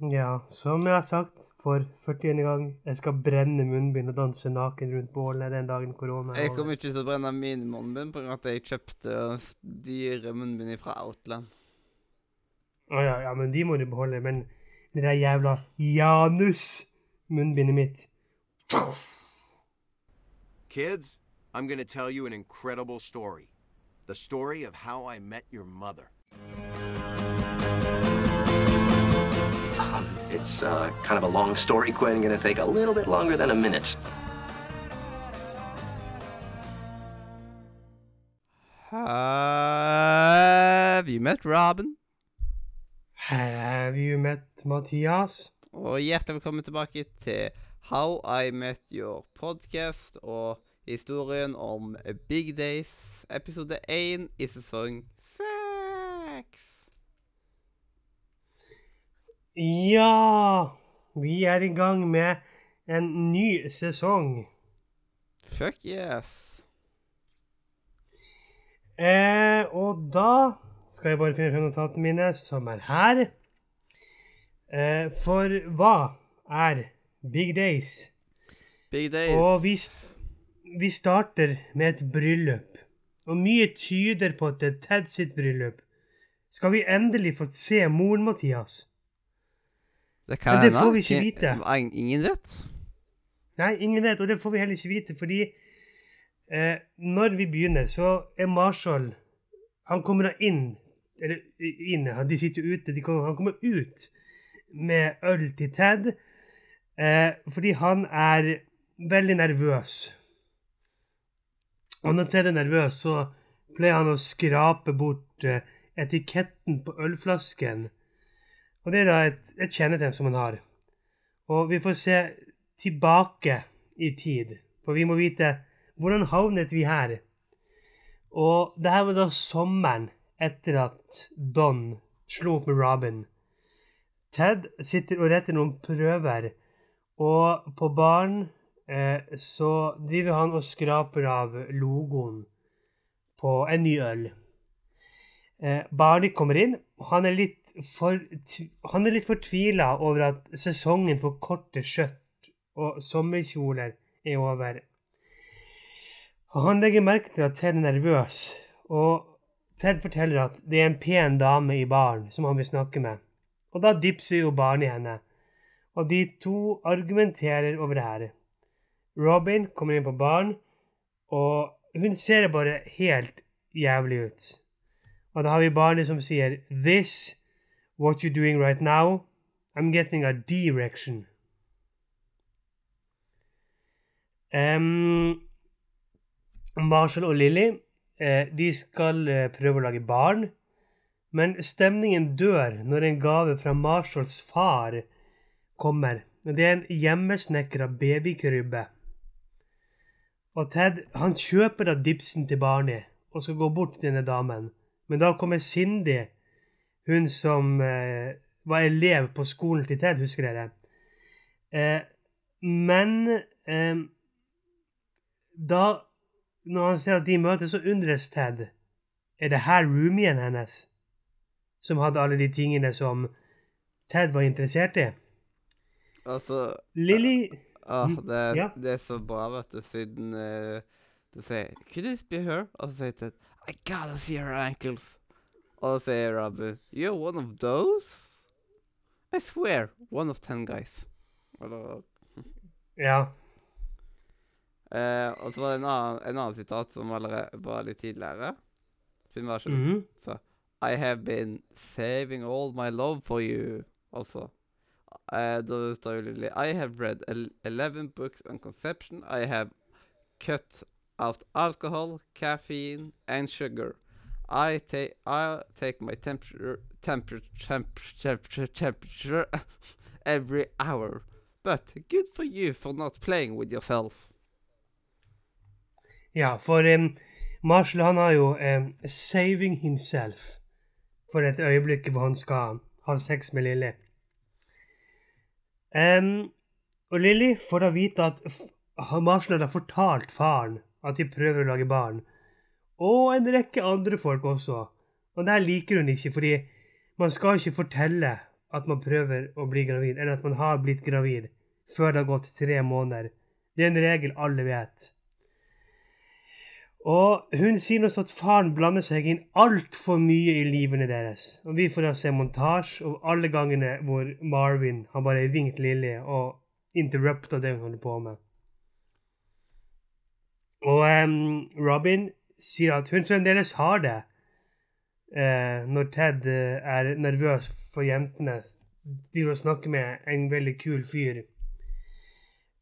Ja, som jeg har sagt for 40. gang, jeg skal brenne munnbind og danse naken rundt bålet den dagen korona er Jeg kommer ikke til å brenne min munnbind pga. at jeg kjøpte dyre munnbind fra Outland. Å ja, ja, men de må du beholde. Men det der jævla Janus-munnbindet mitt Kids, I'm gonna to tell you an incredible story. The story of how I met your mother. It's uh, kind of a long story, Quinn. Gonna take a little bit longer than a minute. Have you met Robin? Have you met Mathias? Og hjertelig velkommen tilbake til How I Met Your Podcast og historien om Big Days, episode 1 i sesong 6. Ja, vi er i gang med en ny sesong. Fuck yes. Eh, og da skal jeg bare finne frem notatene mine, som er her. Eh, for hva er Big Days? Big Days. Og vi, vi starter med et bryllup. Og mye tyder på at det er Ted sitt bryllup. Skal vi endelig få se moren, Mathias? Det kan hende. det får vi ikke vite. Ingen ingen vet. Nei, ingen vet, og det får vi heller ikke vite, fordi eh, når vi begynner, så er Marshall Han kommer da inn Eller inn, de sitter jo ute. De kommer, han kommer ut med øl til Ted eh, fordi han er veldig nervøs. Og når Ted er nervøs, så pleier han å skrape bort eh, etiketten på ølflasken. Og det er da et, et kjennetegn som han har. Og vi får se tilbake i tid. For vi må vite hvordan havnet vi her. Og det her var da sommeren etter at Don slo opp med Robin. Ted sitter og retter noen prøver, og på baren eh, så driver han og skraper av logoen på en ny øl. Eh, Barney kommer inn, han er litt, for, han er litt fortvila over at sesongen for korte skjøtt og sommerkjoler er over. Og han legger merke til at Ted er nervøs, og Ted forteller at det er en pen dame i baren som han vil snakke med. Og da dipser jo Barney henne, og de to argumenterer over det her. Robin kommer inn på baren, og hun ser bare helt jævlig ut. Og da har vi barnet som sier This, what you're doing right now, I'm getting a direction. Um, Marshall og Lily eh, de skal eh, prøve å lage barn, men stemningen dør når en gave fra Marshalls far kommer. Det er en hjemmesnekra babykrybbe. Og Ted han kjøper da dipsen til barnet og skal gå bort til denne damen. Men da kommer Cindy, hun som eh, var elev på skolen til Ted, husker dere. Eh, men eh, da Når han ser at de møtes, så undres Ted. Er det her roomien hennes? Som hadde alle de tingene som Ted var interessert i? Altså Lily Åh, Mm, det, ja. det er så bra, vet du, siden uh, du sier Could this be her? Og så sier Ted I gotta see her ankles. Og så sier Rabu You're one of those? I swear, one of ten guys. Eller Ja. eh, Og så var det en annen, en annen sitat som allerede var litt tidligere. Siden var mm -hmm. Så I have been saving all my love for you. Altså. Uh, da står jo Lily I have read 11 books on conception. I have cut out alcohol, caffeine, and sugar. I take I take my temperature temperature temperature temperature, every hour. But good for you for not playing with yourself. Ja, for um, Marshall han har jo um, 'saving himself' for et øyeblikk hvor han skal ha sex med Lilly. Um, og Lilly får da vite at Marshall har fortalt faren at de prøver å lage barn. Og en rekke andre folk også. Og det her liker hun ikke, fordi man skal ikke fortelle at man prøver å bli gravid, eller at man har blitt gravid, før det har gått tre måneder. Det er en regel alle vet. Og hun sier også at faren blander seg inn altfor mye i livene deres. Og vi får da se montasje av alle gangene hvor Marvin har bare ringt Lilly og interrupta det hun holder på med. Og um, Robin sier at hun fremdeles har det uh, når Ted eh, er nervøs for jentene. De vil snakke med en veldig kul fyr.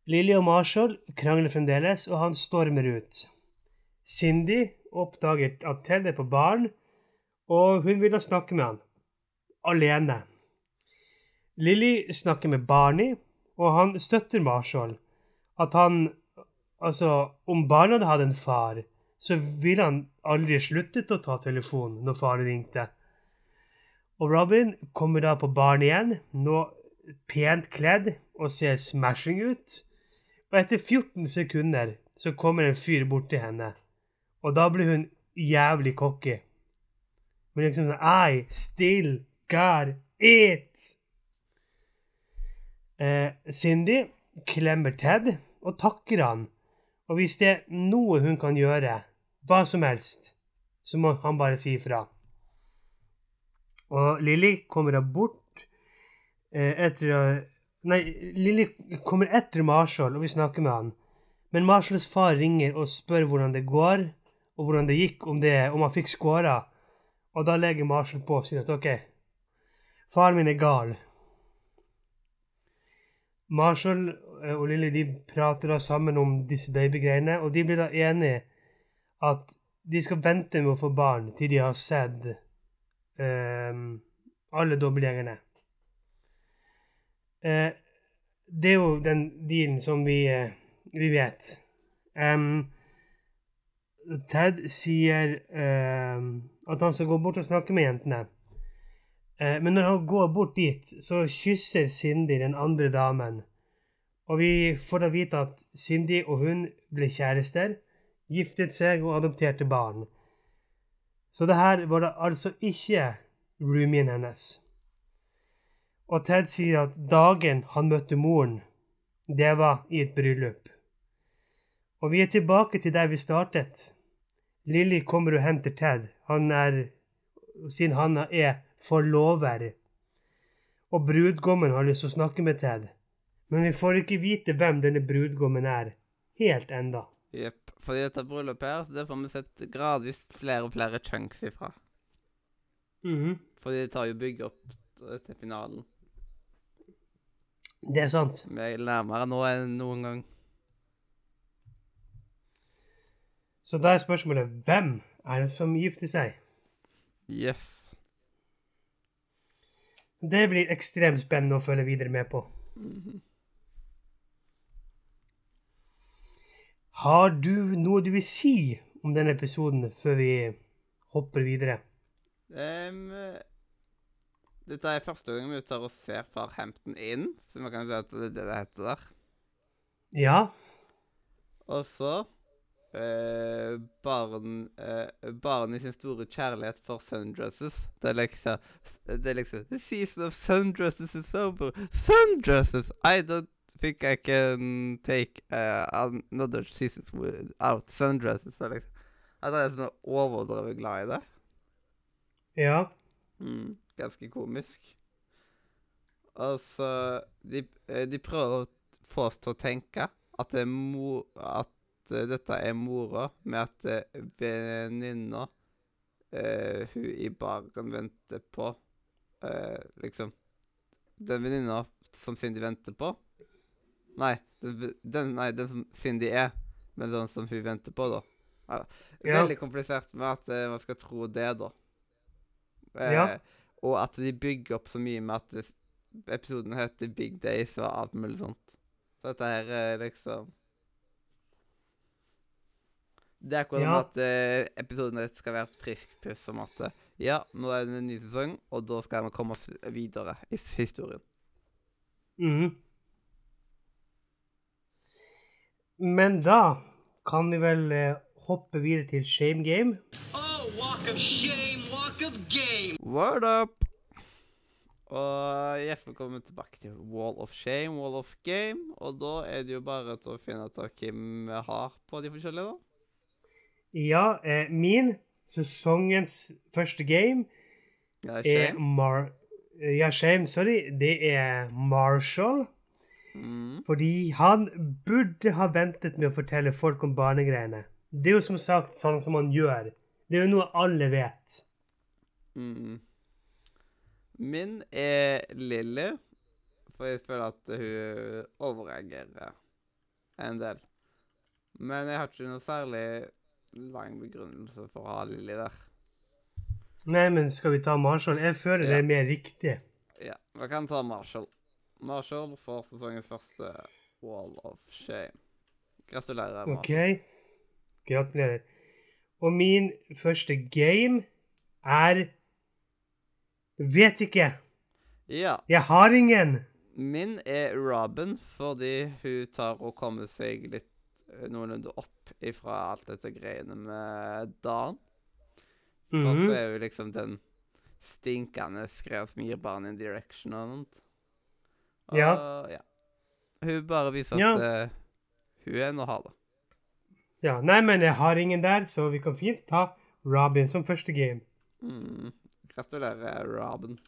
Lilly og Marshall krangler fremdeles, og han stormer ut. Cindy oppdager at Ted er på baren, og hun vil snakke med han. Alene. Lilly snakker med Barney, og han støtter Marshall. At han Altså, om barna hadde en far, så ville han aldri sluttet å ta telefonen når faren ringte. Og Robin kommer da på baren igjen, nå pent kledd og ser smashing ut. Og etter 14 sekunder så kommer en fyr bort til henne. Og da blir hun jævlig cocky. Men liksom sånn I still got it! Eh, Cindy klemmer Ted og takker han. Og hvis det er noe hun kan gjøre, hva som helst, så må han bare si ifra. Og Lilly kommer da bort eh, etter Nei, Lilly kommer etter Marshall, og vi snakker med han. Men Marshalls far ringer og spør hvordan det går, og hvordan det gikk, om, det, om han fikk scora. Og da legger Marshall på og sier at OK, faren min er gal. Marshall og Lilly de prater da sammen om disse babygreiene, og de blir da enige at de skal vente med å få barn til de har sett um, alle dobbeltgjengerne. Uh, det er jo den dealen som vi, uh, vi vet. Um, Ted sier em, at han skal gå bort og snakke med jentene. Eh, men når han går bort dit, så kysser Cindy den andre damen. Og vi får da vite at Cindy og hun ble kjærester, giftet seg og adopterte barn. Så det her var da altså ikke roomien hennes. Og Ted sier at dagen han møtte moren, det var i et bryllup. Og vi er tilbake til der vi startet. Lilly kommer og henter Ted. Han er, siden han er forlover. Og brudgommen har lyst til å snakke med Ted. Men vi får ikke vite hvem denne brudgommen er. Helt enda. Jepp. Fordi dette bryllupet her, så det får vi sett gradvis flere og flere chunks ifra. Mhm. Fordi det tar jo bygg opp til finalen. Det er sant. Vi er nærmere nå enn noen gang. Så da er spørsmålet hvem er det som gifter seg? Yes. Det blir ekstremt spennende å følge videre med på. Har du noe du vil si om denne episoden før vi hopper videre? Um, dette er første gang vi tar og ser Farhampton inn, så man kan si at det er det det heter der. Ja. Og så uh, barn, uh, barn i sin store kjærlighet for sundresses. Det er liksom Det er liksom The season of sundresses is over. Sundresses! I don't think I can take uh, another season without sundresses. Så liksom, at jeg er sånn overdrevet glad i det. Ja. Mm, ganske komisk. Og så de, eh, de prøver å få oss til å tenke at, det er mo at eh, dette er mora, med at eh, venninna uh, hun i baren venter på uh, Liksom Den venninna som Cindy venter på Nei, den, den, nei, den som Cindy er, men den som hun venter på, da. Ja. Veldig komplisert med at uh, man skal tro det, da. Uh, Ja. Og at de bygger opp så mye med at det, episoden heter Big Days og alt mulig sånt. Så dette her er liksom Det er akkurat Ja. at uh, episoden skal være et friskt puss om at eh, ja, nå er det en ny sesong, og da skal vi komme oss videre i historien. Mhm. Men da kan vi vel eh, hoppe videre til Shame Game. Oh, walk of shame, walk of game. Word up! Og hjertelig velkommen tilbake til Wall of Shame, Wall of Game. Og da er det jo bare til å finne ut hvem vi har på de forskjellige, da. Ja, eh, min sesongens første game Ja, er Shame. Mar... Ja, Shame, sorry. Det er Marshall. Mm. Fordi han burde ha ventet med å fortelle folk om barnegreiene. Det er jo som sagt sånn som han gjør. Det er jo noe alle vet. Mm. Min er Lilly, for jeg føler at hun overreagerer en del. Men jeg har ikke noe særlig lang begrunnelse for å ha Lilly der. Nei, men skal vi ta Marshall? Jeg føler det er mer riktig. Ja, vi kan ta Marshall. Marshall får sesongens første Wall of Shame. Gratulerer. Marshall. OK? Gratulerer. Og min første game er Vet ikke. Ja. Jeg har ingen. Min er Robin, fordi hun tar og kommer seg litt eh, noenlunde opp ifra alt dette greiene med Dan. Først Mhm. så er hun liksom den stinkende skrev som gir barn en direction og noe. Og, Ja. ja. Hun bare viser at Ja. eh, hun er en å ha det. Ja, Nei, men jeg har ingen der, så vi kan fint ta Robin som første game. Mm. Gratulerer, Robin.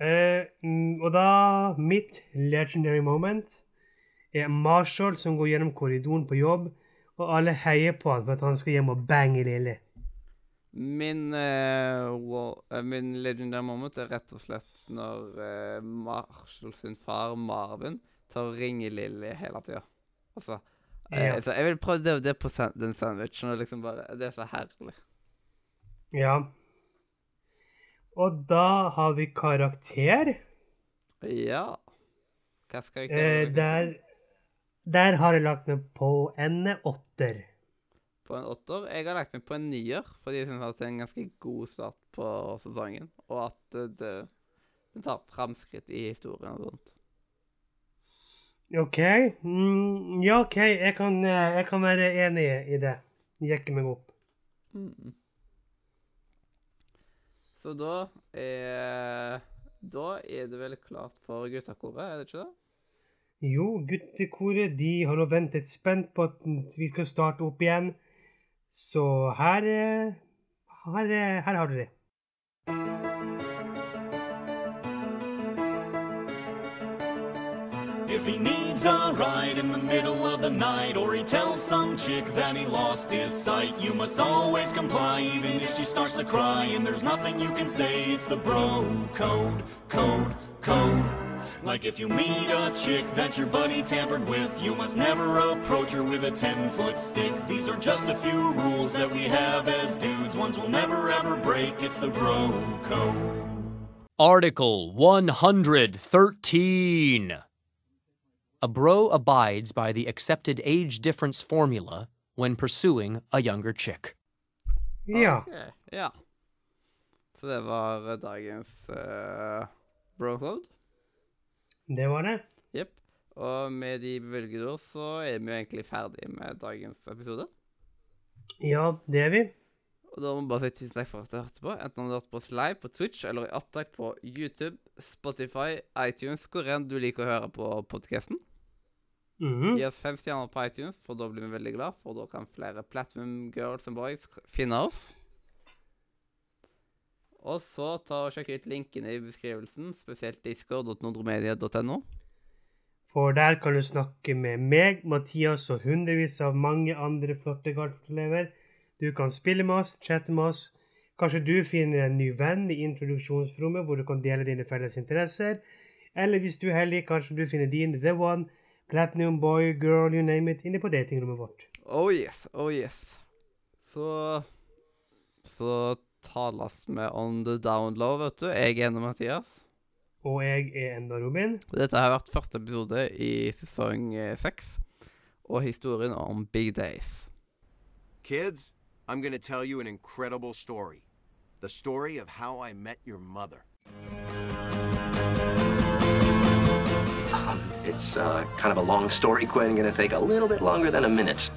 Mm, og da Mitt legendary moment er Marshall som går gjennom korridoren på jobb, og alle heier på han for at han skal hjem og bange Lilly. Min, uh, wa- uh, min legendary moment er rett og slett når uh, Marshall sin far, Marvin, tar og ringer Lilly hele tida. Altså eh, Ja. Jeg vil prøve det, det på den sandwichen. og liksom bare, Det er så herlig. Ja. Og da har vi karakter. Ja. Hva skal jeg Eh, gjøre? der, der har jeg lagt meg på en åtter. På en åtter. Jeg har lagt meg på en nier, fordi jeg syns det er en ganske god start på sesongen. Og at eh, det, det tar framskritt i historien og sånt. OK. Mm, ja, OK. Jeg kan, eh, jeg kan være enig i det. Jekke meg opp. Mm. Så da er Da er det vel klart for guttakoret, er det ikke det? Jo, guttekoret de har nå ventet spent på at vi skal starte opp igjen. Så her Her, her har dere det. If he needs a ride in the middle of the night, or he tells some chick that he lost his sight, you must always comply, even if she starts to cry. And there's nothing you can say, it's the bro code, code, code. Like if you meet a chick that your buddy tampered with, you must never approach her with a 10 foot stick. These are just a few rules that we have as dudes, ones we'll never ever break. It's the bro code. Article 113. A bro abides by the accepted age difference formula when pursuing a younger chick. Ja. Ok, Ja. Så det var dagens uh, bro-code. Det var det. Jepp. Og med de bevilgede ord så er vi jo egentlig ferdig med dagens episode. Ja, det er vi. Og da må vi bare si tusen takk for at du hørte på. Enten om du hørte på oss live på Twitch eller i opptak på YouTube, Spotify, iTunes, hvor enn du liker å høre på podkasten. Mhm. Gi oss fem stjerner på iTunes, for da blir vi veldig glad, for da kan flere Platinum Girls and Boys finne oss. Og så ta og sjekk ut linkene i beskrivelsen, spesielt discord.nodromedia.no. For der kan du snakke med meg, Mathias og hundrevis av mange andre flotte Gartfort-elever. Du kan spille med oss, chatte med oss. Kanskje du finner en ny venn i introduksjonsrommet hvor du kan dele dine felles interesser. Eller hvis du er heldig, kanskje du finner din The One, Platinum Boy, Girl, you name it, inne på datingrommet vårt. Oh yes, oh yes. Så Så tales vi on the down low, vet du. Jeg er ene Mathias. Og jeg er enda Robin. Dette har vært første episode i sesong eh, seks, og historien om Big Days. Kids, I'm gonna tell you an incredible story. The story of how I met your mother. Um, it's uh, kind of a long story, Quinn. Gonna take a little bit longer than a minute.